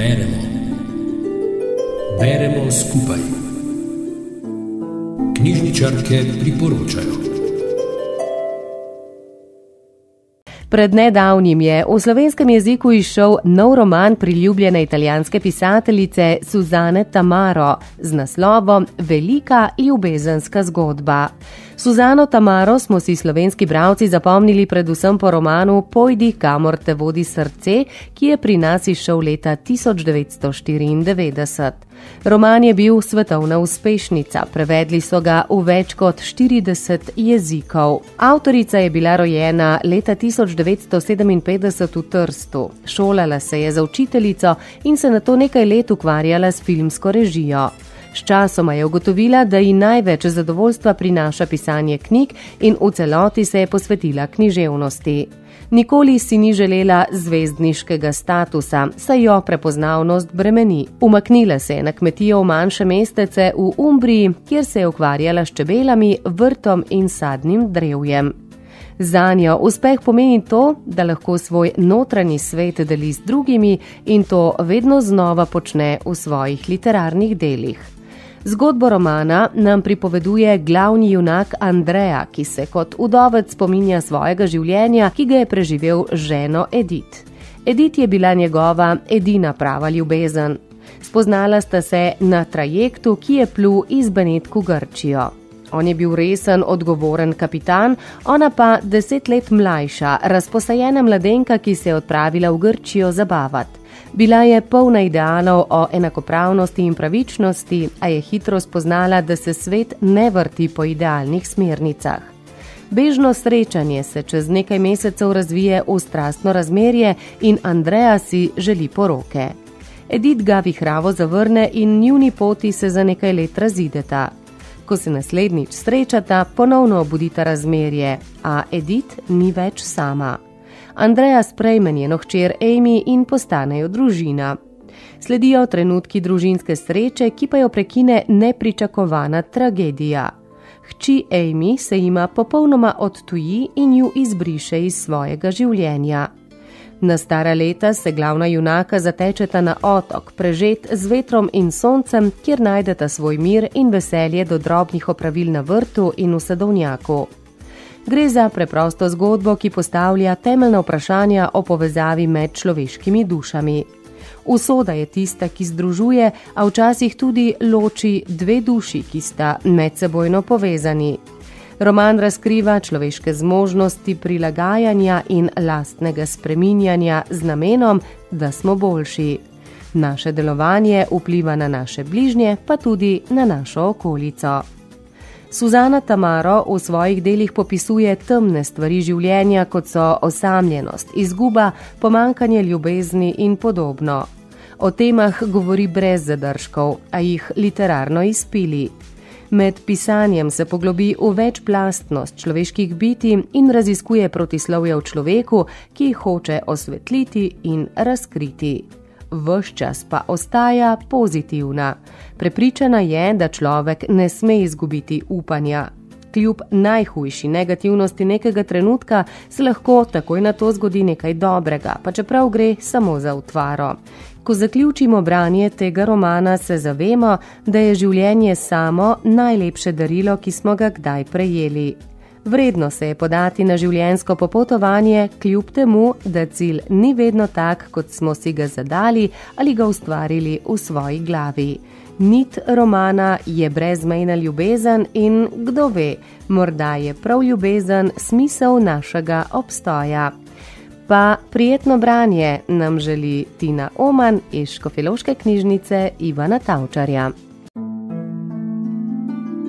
Beremo. Beremo skupaj. Knjižničarke priporočajo. Pred nedavnim je v slovenskem jeziku izšel nov roman priljubljene italijanske pisateljice Suzane Tamaro z naslovom Velika ljubezenska zgodba. Suzano Tamaro smo si slovenski bravci zapomnili predvsem po romanu Pojdi, kamor te vodi srce, ki je pri nas izšel leta 1994. Roman je bil svetovna uspešnica, prevedli so ga v več kot 40 jezikov. Avtorica je bila rojena leta 1957 v Trstu, šolala se je za učiteljico in se na to nekaj let ukvarjala s filmsko režijo. Sčasoma je ugotovila, da ji največ zadovoljstva prinaša pisanje knjig in v celoti se je posvetila književnosti. Nikoli si ni želela zvezdniškega statusa, saj jo prepoznavnost bremeni. Umaknila se je na kmetijo v manjše mestece v Umbriji, kjer se je ukvarjala s čebelami, vrtom in sadnim drevjem. Za njo uspeh pomeni to, da lahko svoj notranji svet deli z drugimi in to vedno znova počne v svojih literarnih delih. Zgodbo romana nam pripoveduje glavni junak Andreja, ki se kot udovec spominja svojega življenja, ki ga je preživel ženo Edith. Edith je bila njegova edina prava ljubezen. Spoznala sta se na trajektu, ki je plul iz Benetku Grčijo. On je bil resen, odgovoren kapitan, ona pa deset let mlajša, razposajena mladenka, ki se je odpravila v Grčijo zabavati. Bila je polna idealov o enakopravnosti in pravičnosti, a je hitro spoznala, da se svet ne vrti po idealnih smernicah. Bežno srečanje se čez nekaj mesecev razvije v strastno razmerje in Andreja si želi poroke. Edith ga vihravo zavrne in njuni poti se za nekaj let razideta. Ko se naslednjič srečata, ponovno obudita razmerje, a Edith ni več sama. Andreja sprejme njeno hčer Amy in postanejo družina. Sledijo trenutki družinske sreče, ki pa jo prekine nepričakovana tragedija. Hči Amy se ima popolnoma odtuji in ju izbriše iz svojega življenja. Na stara leta se glavna junaka zatečeta na otok, prežet z vetrom in soncem, kjer najdeta svoj mir in veselje do drobnih opravil na vrtu in v sadovnjaku. Gre za preprosto zgodbo, ki postavlja temeljna vprašanja o povezavi med človeškimi dušami. Usoda je tista, ki združuje, a včasih tudi loči dve duši, ki sta medsebojno povezani. Roman razkriva človeške zmožnosti prilagajanja in lastnega spreminjanja z namenom, da smo boljši. Naše delovanje vpliva na naše bližnje, pa tudi na našo okolico. Suzana Tamaro v svojih delih popisuje temne stvari življenja, kot so osamljenost, izguba, pomankanje ljubezni in podobno. O temah govori brez zadržkov, a jih literarno izpili. Med pisanjem se poglobi v večplastnost človeških biti in raziskuje protislovje v človeku, ki jih hoče osvetliti in razkriti vse čas pa ostaja pozitivna. Prepričana je, da človek ne sme izgubiti upanja. Kljub najhujši negativnosti nekega trenutka se lahko takoj na to zgodi nekaj dobrega, pa čeprav gre samo za utvaro. Ko zaključimo branje tega romana, se zavemo, da je življenje samo najlepše darilo, ki smo ga kdaj prejeli. Vredno se je podati na življensko popotovanje, kljub temu, da cilj ni vedno tak, kot smo si ga zadali ali ga ustvarili v svoji glavi. Nit romana je brezmejna ljubezen in kdo ve, morda je prav ljubezen smisel našega obstoja. Pa prijetno branje nam želi Tina Oman iz Škofeloške knjižnice Ivana Tavčarja.